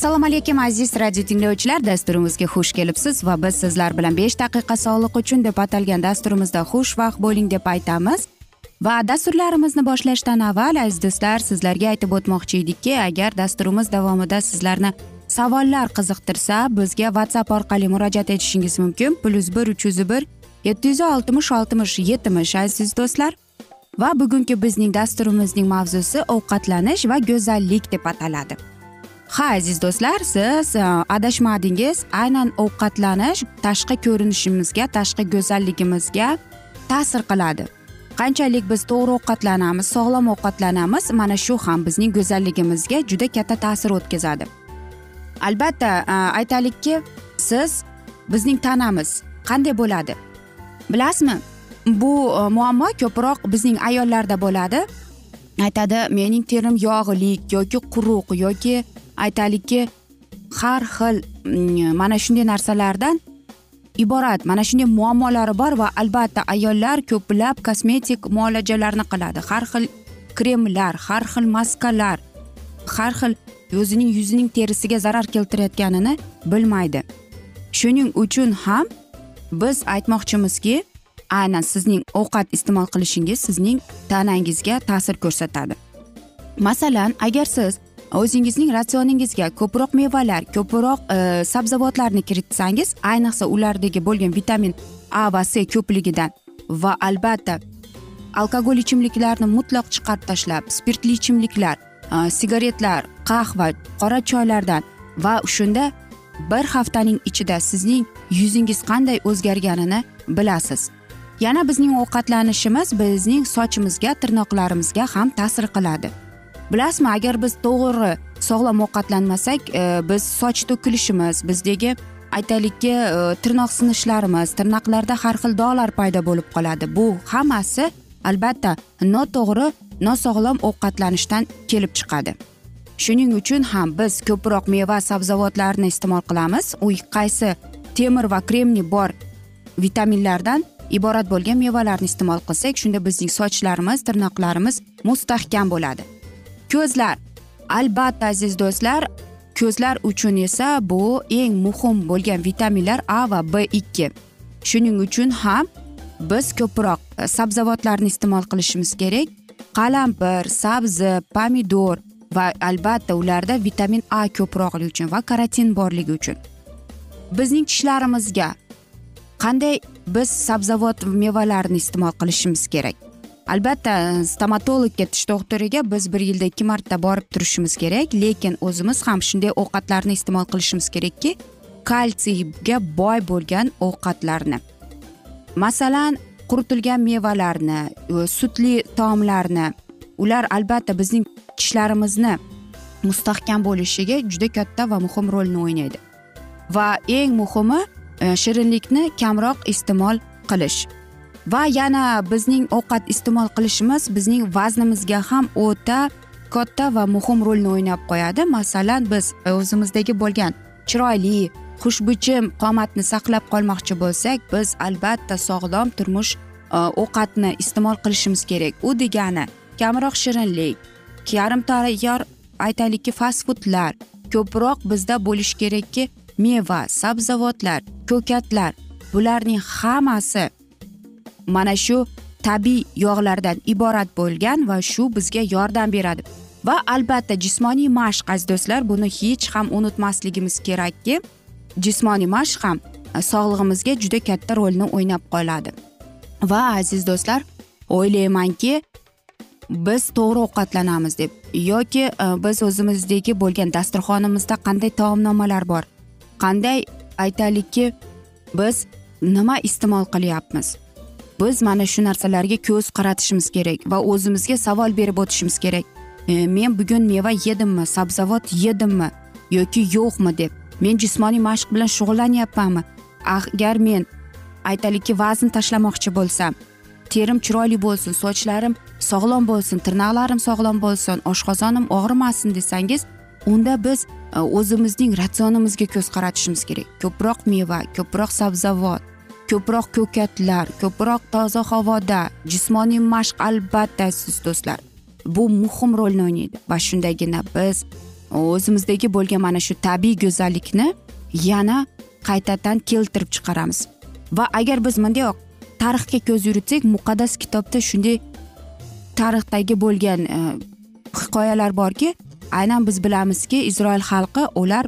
assalomu alaykum aziz radio tinglovchilar. Dasturimizga xush kelibsiz va biz sizlar bilan besh daqiqa sog'liq uchun deb atalgan dasturimizda xushvaqt bo'ling deb aytamiz. Va dasturlarimizni boshlashdan avval aziz do'stlar sizlarga aytib o'tmoqchi edikki agar dasturimiz davomida sizlarni savollar qiziqtirsa bizga whatsapp orqali murojaat etishingiz mumkin. Plyus bir uch yuz bir yetti yuz oltmish oltmish yetmish aziz do'stlar. Va bugungi bizning dasturimizning mavzusi ovqatlanish va go'zallik deb ataladi. Ha aziz do'stlar siz e, adashmadingiz aynan ovqatlanish tashqi ko'rinishimizga tashqi go'zalligimizga ta'sir qiladi. Qanchalik biz to'g'ri ovqatlanamiz sog'lom ovqatlanamiz mana shu ham bizning go'zalligimizga juda katta ta'sir o'tkazadi. Albatta e, aytaylikki siz bizning tanamiz qanday bo'ladi? Bilasizmi? Bu e, muammo ko'proq bizning ayollarda bo'ladi. Aytadi mening terim yog'lik yoki quruq yoki aytaylikki har xil mm, mana shunday narsalardan iborat mana shunday muammolari bor va albatta ayollar ko'plab kosmetik muolajalarni qiladi. Har xil kremlar har xil maskalar har xil o'zining yuzining terisiga zarar keltirayotganini bilmaydi. Shuning uchun ham biz aytmoqchimizki aynan sizning ovqat iste'mol qilishingiz sizning tanangizga ta'sir ko'rsatadi. Masalan agar siz o'zingizning ratsioningizga ko'proq mevalar ko'proq e, sabzavotlarni kiritsangiz ayniqsa ulardagi bo'lgan vitamin a va c ko'pligidan va albatta alkogol ichimliklarni mutlaq chiqarib tashlab spirtli ichimliklar e, sigaretlar qahva qora choylardan va shunda bir haftaning ichida sizning yuzingiz qanday o'zgarganini bilasiz. Yana bizning ovqatlanishimiz bizning sochimizga tirnoqlarimizga ham ta'sir qiladi. Bilasizmi agar biz to'g'ri sog'lom ovqatlanmasak e, biz soch to'kilishimiz bizdagi aytaylikki e, tirnoq sinishlarimiz tirnoqlarda har xil dog'lar paydo bo'lib qoladi. Bu hammasi albatta noto'g'ri nosog'lom ovqatlanishdan kelib chiqadi. Shuning uchun ham biz ko'proq meva sabzavotlarni iste'mol qilamiz. U qaysi temir va kremniy bor vitaminlardan iborat bo'lgan mevalarni iste'mol qilsak shunda bizning sochlarimiz tirnoqlarimiz mustahkam bo'ladi. Ko'zlar. Albatta aziz do'stlar ko'zlar uchun esa bu eng muhim bo'lgan vitaminlar a va b ikki. Shuning uchun ham biz ko'proq e, sabzavotlarni iste'mol qilishimiz kerak. Qalampir sabzi pomidor va albatta ularda vitamin a ko'proqligi uchun va karotin borligi uchun. Bizning tishlarimizga qanday biz sabzavot mevalarni iste'mol qilishimiz kerak? Albatta stomatologga tish doktoriga biz bir yilda ikki marta borib turishimiz kerak lekin o'zimiz ham shunday ovqatlarni iste'mol qilishimiz kerakki kalsiyga boy bo'lgan ovqatlarni. Masalan quritilgan mevalarni e, sutli taomlarni ular albatta bizning tishlarimizni mustahkam bo'lishiga juda katta va muhim rolni o'ynaydi. Va eng muhimi e, shirinlikni kamroq iste'mol qilish. Va yana bizning ovqat iste'mol qilishimiz bizning vaznimizga ham o'ta katta va muhim rolni o'ynab qo'yadi. Masalan biz o'zimizdagi bo'lgan chiroyli xushbichim qomatni saqlab qolmoqchi bo'lsak biz albatta sog'lom turmush e, ovqatni iste'mol qilishimiz kerak. U degani kamroq shirinlik yarim tayyor aytaylikki fast foodlar ko'proq bizda bo'lishi kerakki meva sabzavotlar ko'katlar bularning hammasi mana shu tabiiy yog'lardan iborat bo'lgan va shu bizga yordam beradi. Va albatta jismoniy mashq aziz do'stlar buni hech ham unutmasligimiz kerakki jismoniy mashq ham e, sog'lig'imizga juda katta rolni o'ynab qoladi. Va aziz do'stlar o'ylaymanki biz to'g'ri ovqatlanamiz deb yoki e, biz o'zimizdagi bo'lgan dasturxonimizda qanday taomnomalar bor? Qanday aytaylikki biz nima iste'mol qilyapmiz? Biz mana shu narsalarga ko'z qaratishimiz kerak va o'zimizga savol berib o'tishimiz kerak. E, men bugun meva yedimmi sabzavot yedimmi yoki yo'qmi deb. Men jismoniy mashq bilan shug'ullanyapmanmi? Agar men aytaylikki vazn tashlamoqchi bo'lsam terim chiroyli bo'lsin sochlarim sog'lom bo'lsin tirnoqlarim sog'lom bo'lsin oshqozonim og'rimasin desangiz unda biz e, o'zimizning ratsionimizga ko'z qaratishimiz kerak. Ko'proq meva ko'proq sabzavot ko'proq ko'katlar ko'proq toza havoda jismoniy mashq albatta aziz do'stlar. Bu muhim rolni o'ynaydi va shundagina biz o'zimizdagi bo'lgan mana shu tabiiy go'zallikni yana qaytadan keltirib chiqaramiz. Va agar biz bunday tarixga ko'z yuritsak muqaddas kitobda shunday tarixdagi bo'lgan e, hikoyalar borki aynan biz bilamizki isroil xalqi ular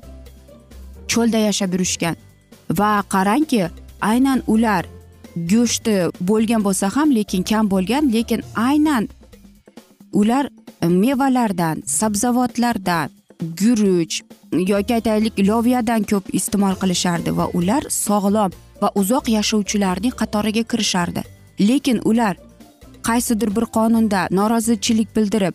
cho'lda yashab yurishgan. Va qarangki aynan ular go'shti bo'lgan bo'lsa ham lekin kam bo'lgan lekin aynan ular mevalardan sabzavotlardan guruch yoki aytaylik loviyadan ko'p iste'mol qilishardi va ular sog'lom va uzoq yashovchilarning qatoriga kirishardi. Lekin ular qaysidir bir qonunda norozichilik bildirib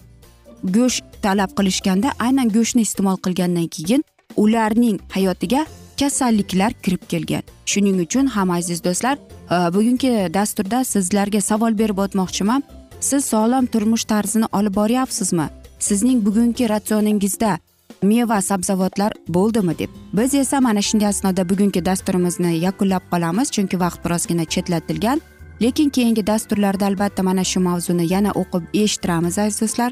go'sht talab qilishganda aynan go'shtni iste'mol qilgandan keyin ularning hayotiga kasalliklar kirib kelgan. Shuning uchun ham aziz do'stlar e, bugungi dasturda sizlarga savol berib o'tmoqchiman. Siz sog'lom turmush tarzini olib boryapsizmi? Sizning bugungi ratsioningizda meva sabzavotlar bo'ldimi deb. Biz esa mana shunday asnoda bugungi dasturimizni yakunlab qolamiz chunki vaqt birozgina chetlatilgan. Lekin keyingi dasturlarda albatta mana shu mavzuni yana o'qib eshittiramiz aziz do'stlar.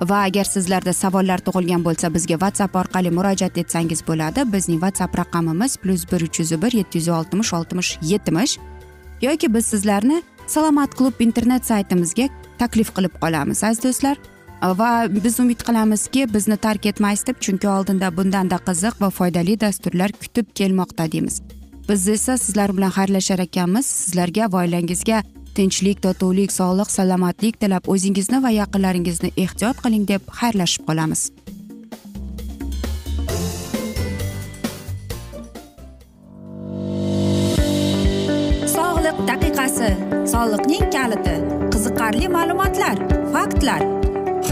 Va agar sizlarda savollar tug'ilgan bo'lsa bizga whatsapp orqali murojaat etsangiz bo'ladi. Bizning whatsapp raqamimiz plyus bir uch yuz bir yetti yuz oltmish oltmish yetmish yoki biz sizlarni salomat klub internet saytimizga taklif qilib qolamiz aziz do'stlar. Va biz umid qilamizki bizni tark etmaysiz deb chunki oldinda bundanda qiziq va foydali dasturlar kutib kelmoqda deymiz. Biz esa sizlar bilan xayrlashar ekanmiz. Sizlarga va oilangizga tinchlik totuvlik sog'lik salomatlik tilab o'zingizni va yaqinlaringizni ehtiyot qiling deb xayrlashib qolamiz. Sog'liq daqiqasi. Soliqning kaliti. Qiziqarli ma'lumotlar faktlar.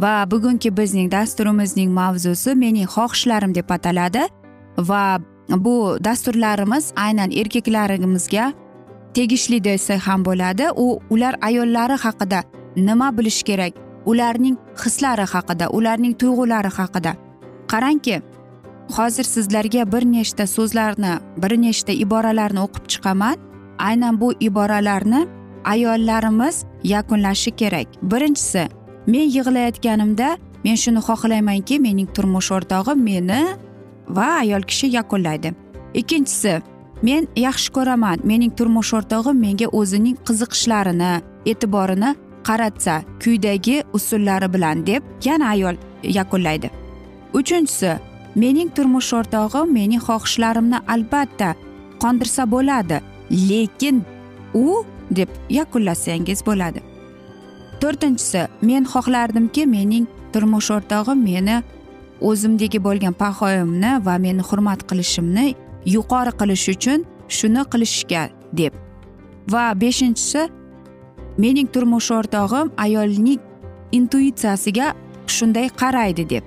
Va bugungi bizning dasturimizning mavzusi mening xohishlarim deb ataladi. Va bu dasturlarimiz aynan erkaklarimizga tegishli desa ham bo'ladi. U ular ayollari haqida nima bilish kerak? Ularning hislari haqida ularning tuyg'ulari haqida. Qarangki hozir sizlarga bir nechta so'zlarni bir nechta iboralarni o'qib chiqaman. Aynan bu iboralarni ayollarimiz yakunlashi kerak. Birinchisi men yig'layotganimda men shuni xohlaymanki mening turmush o'rtog'im meni va ayol kishi yakunlaydi. Ikkinchisi men yaxshi ko'raman. Mening turmush o'rtog'im menga o'zining qiziqishlarini e'tiborini qaratsa kuydagi usullari bilan deb yana ayol yakunlaydi. Uchinchisi mening turmush o'rtog'im mening xohishlarimni albatta qondirsa bo'ladi lekin u deb yakunlasangiz bo'ladi. To'rtinchisi men xohlardimki mening turmush o'rtog'im meni o'zimdagi bo'lgan pahoyimni va meni hurmat qilishimni yuqori qilish uchun shuni qilishga deb. Va beshinchisi mening turmush o'rtog'im ayolning intuitsiyasiga shunday qaraydi deb.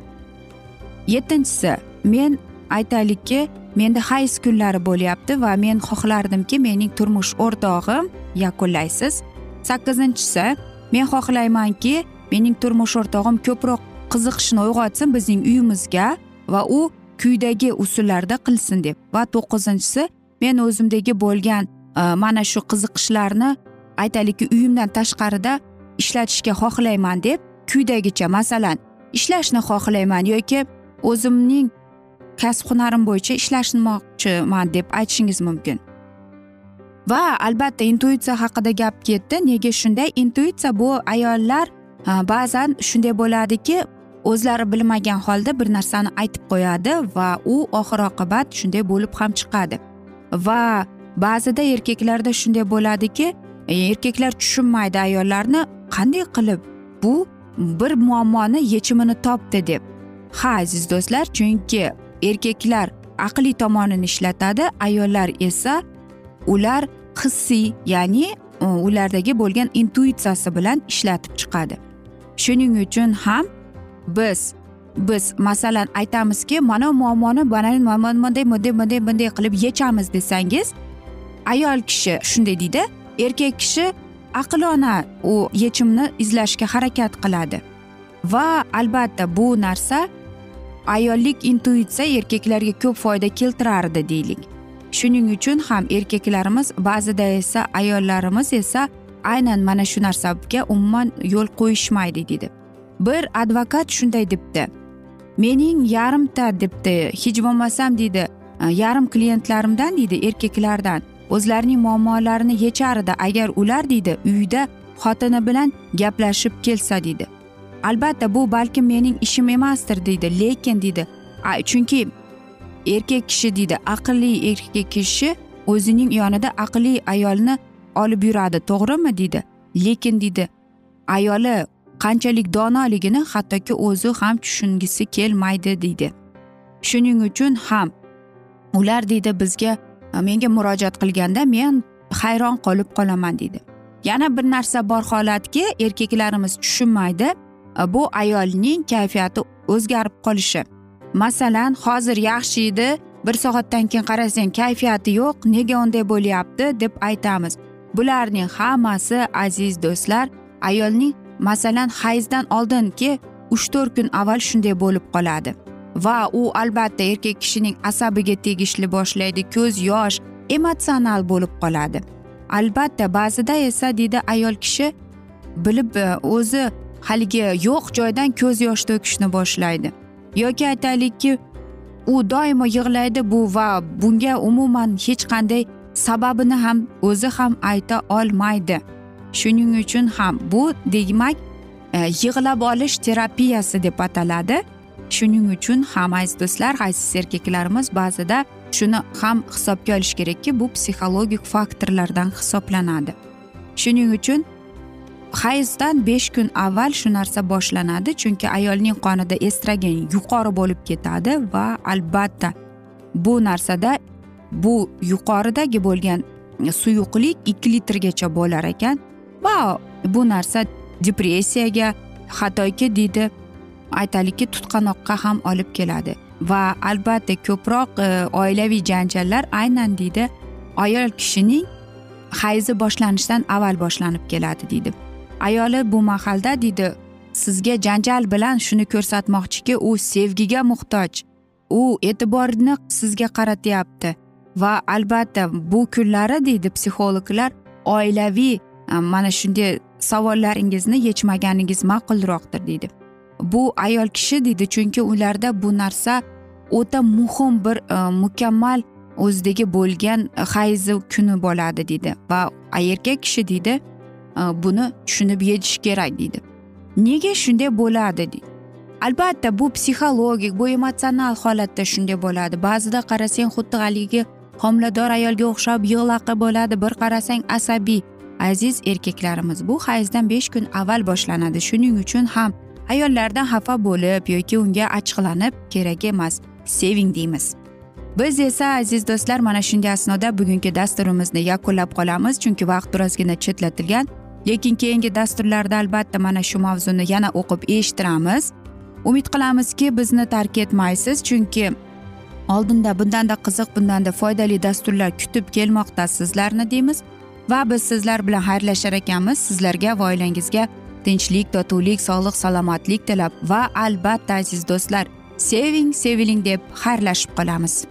Yettinchisi men aytaylikki menda hayz kunlari bo'lyapti va men xohlardimki mening turmush o'rtog'im yakunlaysiz. Sakkizinchisi men xohlaymanki mening turmush o'rtog'im ko'proq qiziqishni uyg'otsin bizning uyimizga va u kuydagi usullarda qilsin deb. Va to'qqizinchisi men o'zimdagi bo'lgan e, mana shu qiziqishlarni aytaylikki uyimdan tashqarida ishlatishga xohlayman deb kuydagicha masalan ishlashni xohlayman yoki o'zimning kasb hunarim bo'yicha ishlashmoqchiman deb aytishingiz mumkin. Va albatta intuitsiya haqida gap ketdi. Nega shunday? Intuitsiya bu ayollar ba'zan shunday bo'ladiki o'zlari bilmagan holda bir narsani aytib qo'yadi va u oxir oqibat shunday bo'lib ham chiqadi. Va ba'zida erkaklarda shunday bo'ladiki e, erkaklar tushunmaydi ayollarni qanday qilib bu bir muammoni yechimini topdi? deb. Ha aziz do'stlar chunki erkaklar aqliy tomonini ishlatadi ayollar esa ular hissiy ya'ni ulardagi bo'lgan intuitsiyasi bilan ishlatib chiqadi. Shuning uchun ham biz biz masalan aytamizki mana muammoni mana bunday bunday bunday bunday qilib yechamiz desangiz ayol kishi shunday deydi erkak kishi aqlona u yechimni izlashga harakat qiladi. Va albatta bu narsa ayollik intuitsiya erkaklarga ko'p foyda keltirardi deylik. Shuning uchun ham erkaklarimiz ba'zida esa ayollarimiz esa aynan mana shu narsaga umuman yo'l qo'yishmaydi deydi bir advokat shunday debdi. Mening yarimta debdi hech bo'lmasam deydi e, yarim klientlarimdan deydi erkaklardan. O'zlarining muammolarini yechar edi agar ular deydi uyda xotini bilan gaplashib kelsa deydi albatta bu balkim mening ishim emasdir deydi lekin deydi chunki erkak kishi deydi. Aqlli erkak kishi o'zining yonida aqlli ayolni olib yuradi. To'g'rimi? deydi. Lekin deydi ayoli qanchalik donoligini hattoki o'zi ham tushungisi kelmaydi deydi. Shuning uchun ham ular deydi bizga menga murojaat qilganda men hayron qolib qolaman deydi. Yana bir narsa bor holatki erkaklarimiz tushunmaydi bu ayolning kayfiyati o'zgarib qolishi. Masalan hozir yaxshi edi bir soatdan keyin qarasang kayfiyati yo'q nega unday bo'lyapti deb aytamiz. Bularning hammasi aziz do'stlar ayolning masalan hayzdan oldingi uch to'rt kun avval shunday bo'lib qoladi. Va u albatta erkak kishining asabiga tegishli boshlaydi ko'z yosh emotsional bo'lib qoladi. Albatta ba'zida esa deydi ayol kishi bilib o'zi haligi yo'q joydan ko'z yosh to'kishni boshlaydi. Yoki aytaylikki u doimo yig'laydi bu va bunga umuman hech qanday sababini ham o'zi ham ayta olmaydi. Shuning uchun ham bu demak e, yig'lab olish terapiyasi deb ataladi. Shuning uchun ham aziz do'stlar aziz erkaklarimiz ba'zida shuni ham hisobga olish kerakki bu psixologik faktorlardan hisoblanadi. Shuning uchun hayzdan besh kun avval shu narsa boshlanadi chunki ayolning qonida estrogen yuqori bo'lib ketadi va albatta bu narsada bu yuqoridagi bo'lgan suyuqlik ikki litrgacha bo'lar ekan va bu narsa depressiyaga hattoki deydi aytaylikki tutqanoqqa ham olib keladi. Va albatta ko'proq e, oilaviy janjallar aynan deydi ayol kishining hayzi boshlanishdan avval boshlanib keladi deydi. Ayoli bu mahalda deydi sizga janjal bilan shuni ko'rsatmoqchiki u sevgiga muhtoj. U e'tiborni sizga qaratyapti va albatta bu kunlari deydi psixologlar oilaviy e, mana shunday savollaringizni yechmaganingiz ma'qulroqdir deydi. Bu ayol kishi deydi chunki ularda bu narsa o'ta muhim bir e, mukammal o'zidagi bo'lgan e, hayzi kuni bo'ladi deydi va erkak kishi deydi buni tushunib yetish kerak deydi. Nega shunday bo'ladi deydi. Albatta bu psixologik bu emotsional holatda shunday bo'ladi. Ba'zida qarasang xuddi haligi homilador ayolga o'xshab yig'laqi bo'ladi. Bir qarasang asabiy. Aziz erkaklarimiz bu hayzdan besh kun avval boshlanadi. Shuning uchun ham ayollardan xafa bo'lib yoki unga achchiqlanib kerak emas seving deymiz. Biz esa aziz do'stlar mana shunday asnoda bugungi dasturimizni yakunlab qolamiz. Chunki vaqt birozgina chetlatilgan. Lekin keyingi dasturlarda albatta mana shu mavzuni yana o'qib eshittiramiz. Umid qilamizki bizni tark etmaysiz chunki oldinda bundanda qiziq bundanda foydali dasturlar kutib kelmoqda sizlarni deymiz. Va biz sizlar bilan xayrlashar ekanmiz. Sizlarga va oilangizga tinchlik totuvlik sog'lik salomatlik tilab va albatta aziz do'stlar seving seviling deb xayrlashib qolamiz.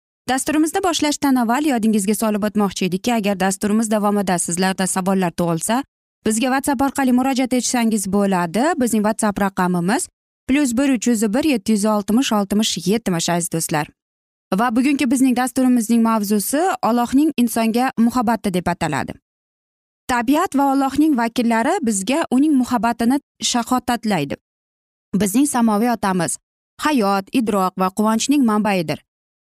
Dasturimizni boshlashdan avval yodingizga solib o'tmoqchi edikki agar dasturimiz davomida sizlarda savollar tug'ilsa bizga whatsapp orqali murojaat etsangiz bo'ladi. Bizning whatsapp raqamimiz plyus bir uch yuz bir yetti yuz oltmish oltmish yetmish aziz do'stlar. Va bugungi bizning dasturimizning mavzusi allohning insonga muhabbati deb ataladi. Tabiat va allohning vakillari bizga uning muhabbatini shahodatlaydi bizning samoviy otamiz hayot idroq va quvonchning manbaidir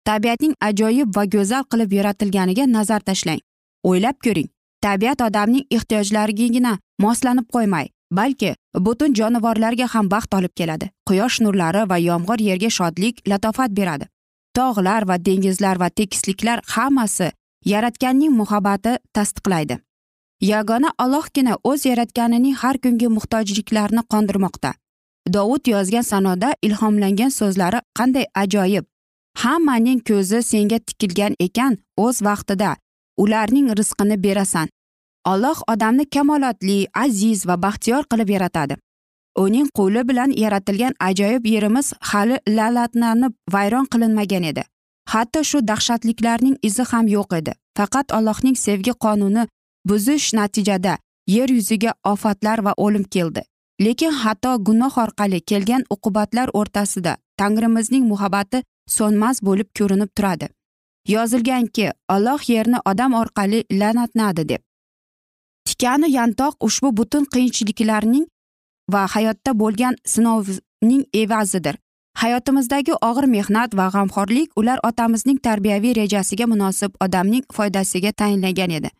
tabiatning ajoyib va go'zal qilib yaratilganiga nazar tashlang. O'ylab ko'ring tabiat odamning ehtiyojlarigagina moslanib qo'ymay balki butun jonivorlarga ham baxt olib keladi. Quyosh nurlari va yomg'ir yerga shodlik latofat beradi. Tog'lar va dengizlar va tekisliklar hammasi yaratganning muhabbati tasdiqlaydi. Yagona ollohgina o'z yaratganining har kungi muhtojliklarini qondirmoqda. Dovud yozgan sanoda ilhomlangan so'zlari qanday ajoyib hammaning ko'zi senga tikilgan ekan o'z vaqtida. Ularning rizqini berasan. Alloh odamni kamolotli aziz va baxtiyor qilib yaratadi. Uning qo'li bilan yaratilgan ajoyib yerimiz hali la'latlanib vayron qilinmagan edi. Hatto shu dahshatliklarning izi ham yo'q edi. Faqat allohning sevgi qonuni buzish natijada yer yuziga ofatlar va o'lim keldi. Lekin hatto gunoh orqali kelgan uqubatlar o'rtasida tangrimizning muhabbati so'nmas bo'lib ko'rinib turadi. Yozilganki olloh yerni odam orqali la'natnadi deb. Tikani yantoq ushbu butun qiyinchiliklarning va hayotda bo'lgan sinovning evazidir. Hayotimizdagi og'ir mehnat va g'amxo'rlik ular otamizning tarbiyaviy rejasiga munosib odamning foydasiga tayinlangan edi.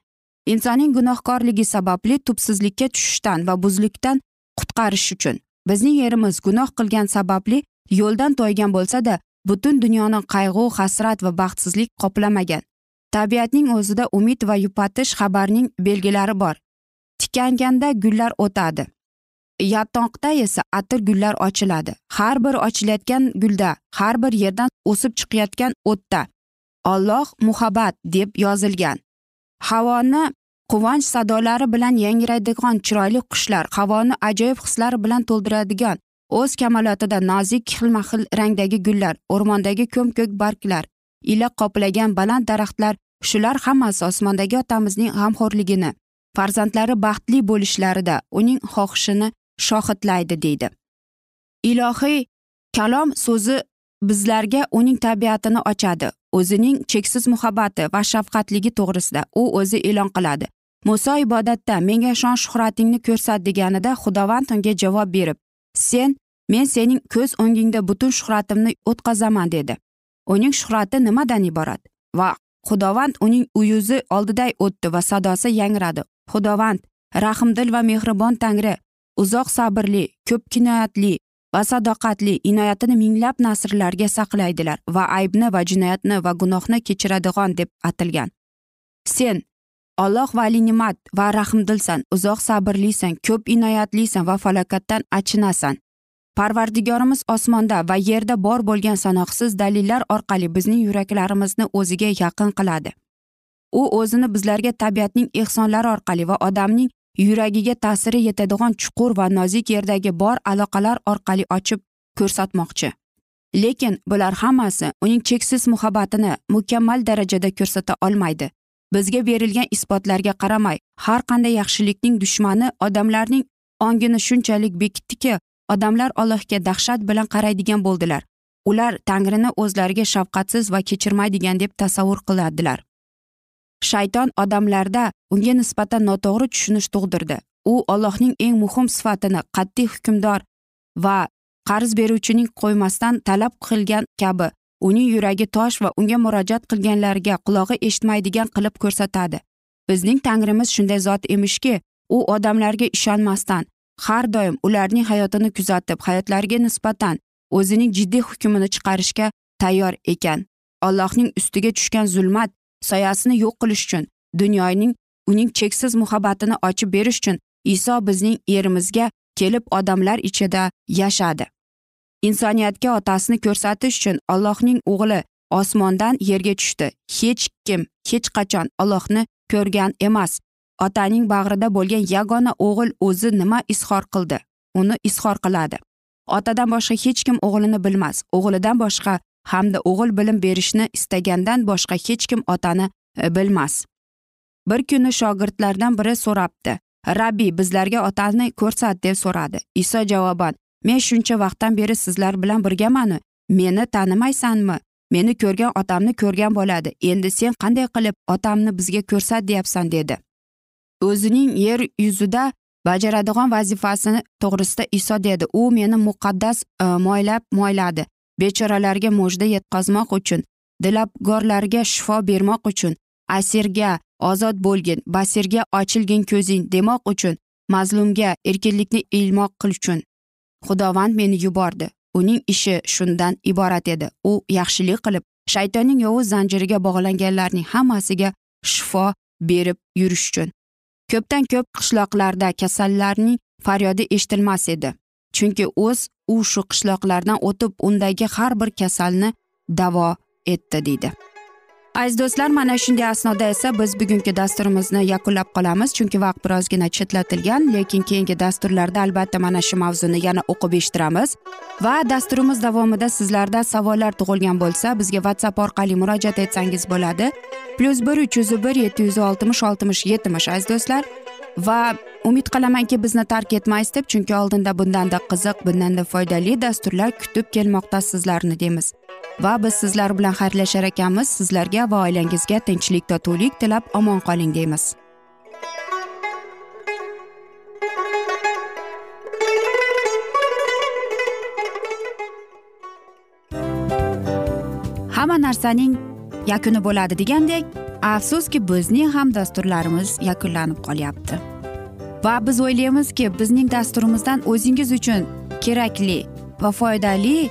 Insonning gunohkorligi sababli tubsizlikka tushishdan va buzlikdan qutqarish uchun bizning yerimiz gunoh qilgan sababli yo'ldan toygan bo'lsada butun dunyoni qayg'u hasrat va baxtsizlik qoplamagan. Tabiatning o'zida umid va yupatish xabarning belgilari bor. Tikanganda gullar o'tadi. Yatoqda esa atir gullar ochiladi. Har bir ochilayotgan gulda har bir yerdan o'sib chiqayotgan o'tda. Olloh muhabbat deb yozilgan. Havoni quvonch sadolari bilan yangraydigan chiroyli qushlar havoni ajoyib hislar bilan to'ldiradigan o'z kamolotida nozik xilma xil rangdagi gullar o'rmondagi ko'm ko'k barglar ila qoplagan baland daraxtlar shular hammasi osmondagi otamizning g'amxo'rligini farzandlari baxtli bo'lishlarida uning xohishini shohidlaydi deydi. Ilohiy kalom so'zi bizlarga uning tabiatini ochadi o'zining cheksiz muhabbati va shafqatligi to'g'risida u o'zi e'lon qiladi. Muso ibodatda menga shon shuhratingni ko'rsat deganida xudovand unga javob berib sen men sening ko'z o'ngingda butun shuhratimni o'tqazaman dedi. Uning shuhrati nimadan iborat? Va xudovand uning uyuzi oldiday o'tdi va sadosi yangradi. Xudovand rahmdil va mehribon tangri uzoq sabrli ko'p kinoyatli va sadoqatli inoyatini minglab nasrlarga saqlaydilar va aybni va jinoyatni va gunohni kechiradigan deb atilgan. Sen olloh vali ne'mat va rahmdilsan uzoq sabrlisan ko'p inoyatlisan va falokatdan achinasan. Parvardigorimiz osmonda va yerda bor bo'lgan sanoqsiz dalillar orqali bizning yuraklarimizni o'ziga yaqin qiladi. U o'zini bizlarga tabiatning ehsonlari orqali va odamning yuragiga ta'siri yetadigan chuqur va nozik yerdagi bor aloqalar orqali ochib ko'rsatmoqchi. Lekin bular hammasi uning cheksiz muhabbatini mukammal darajada ko'rsata olmaydi. Bizga berilgan isbotlarga qaramay har qanday yaxshilikning dushmani odamlarning ongini shunchalik bekitdiki odamlar allohga dahshat bilan qaraydigan bo'ldilar. Ular tangrini o'zlariga shafqatsiz va kechirmaydigan deb tasavvur qiladilar. Shayton odamlarda unga nisbatan noto'g'ri tushunish tug'dirdi. U ollohning eng muhim sifatini qat'iy hukmdor va qarz beruvchining qo'ymasdan talab qilgan kabi uning yuragi tosh va unga murojaat qilganlarga qulog'i eshitmaydigan qilib ko'rsatadi. Bizning tangrimiz shunday zot emishki u odamlarga ishonmasdan har doim ularning hayotini kuzatib hayotlariga nisbatan o'zining jiddiy hukmini chiqarishga tayyor ekan. Allohning ustiga tushgan zulmat soyasini yo'q qilish uchun dunyoning uning cheksiz muhabbatini ochib berish uchun iso bizning yerimizga kelib odamlar ichida yashadi. Insoniyatga otasini ko'rsatish uchun allohning o'g'li osmondan yerga tushdi. Hech kim hech qachon ollohni ko'rgan emas. Otaning bag'rida bo'lgan yagona o'g'il o'zi nima izhor qildi? Uni izhor qiladi. Otadan boshqa hech kim o'g'lini bilmas. O'g'lidan boshqa hamda o'g'il bilim berishni istagandan boshqa hech kim otani e, bilmas. Bir kuni shogirdlardan biri so'rabdi rabbiy bizlarga otani ko'rsat deb so'radi. Iso javoban men shuncha vaqtdan beri sizlar bilan birgamanu. Meni tanimaysanmi? Meni ko'rgan otamni ko'rgan bo'ladi. Endi sen qanday qilib otamni bizga ko'rsat deyapsan dedi. O'zining yer yuzida bajaradigan vazifasini to'g'risida iso dedi. U meni muqaddas e, moylab moyladi. Bechoralarga mujda yetkazmoq uchun dilabgorlarga shifo bermoq uchun asirga ozod bo'lgin basirga ochilgin ko'zing demoq uchun mazlumga erkinlikni ilmoq qil uchun. Xudovand meni yubordi. Uning ishi shundan iborat edi. U yaxshilik qilib shaytonning yovuz zanjiriga bog'langanlarning hammasiga shifo berib yurish uchun. Ko'pdan ko'p qishloqlarda kasallarning faryodi eshitilmas edi. Chunki o'z u shu qishloqlardan o'tib undagi har bir kasalni davo etdi deydi. Aziz do'stlar mana shunday asnoda esa biz bugungi dasturimizni yakunlab qolamiz. Chunki vaqt birozgina chetlatilgan lekin keyingi dasturlarda albatta mana shu mavzuni yana o'qib eshittiramiz. Va dasturimiz davomida sizlarda savollar tug'ilgan bo'lsa bizga whatsapp orqali murojaat etsangiz bo'ladi. Plyus bir uch yuz bir yetti yuz oltmish oltmish yetmish aziz do'stlar. Va umid qilamanki bizni tark etmaysiz deb chunki oldinda bundanda qiziq bundanda foydali dasturlar kutib kelmoqda sizlarni deymiz. Va biz sizlar bilan xayrlashar ekanmiz. Sizlarga va oilangizga tinchlik totuvlik tilab omon qoling deymiz. Hamma narsaning yakuni bo'ladi degandek afsuski bizning ham dasturlarimiz yakunlanib qolyapti. Va biz o'ylaymizki bizning dasturimizdan o'zingiz uchun kerakli va foydali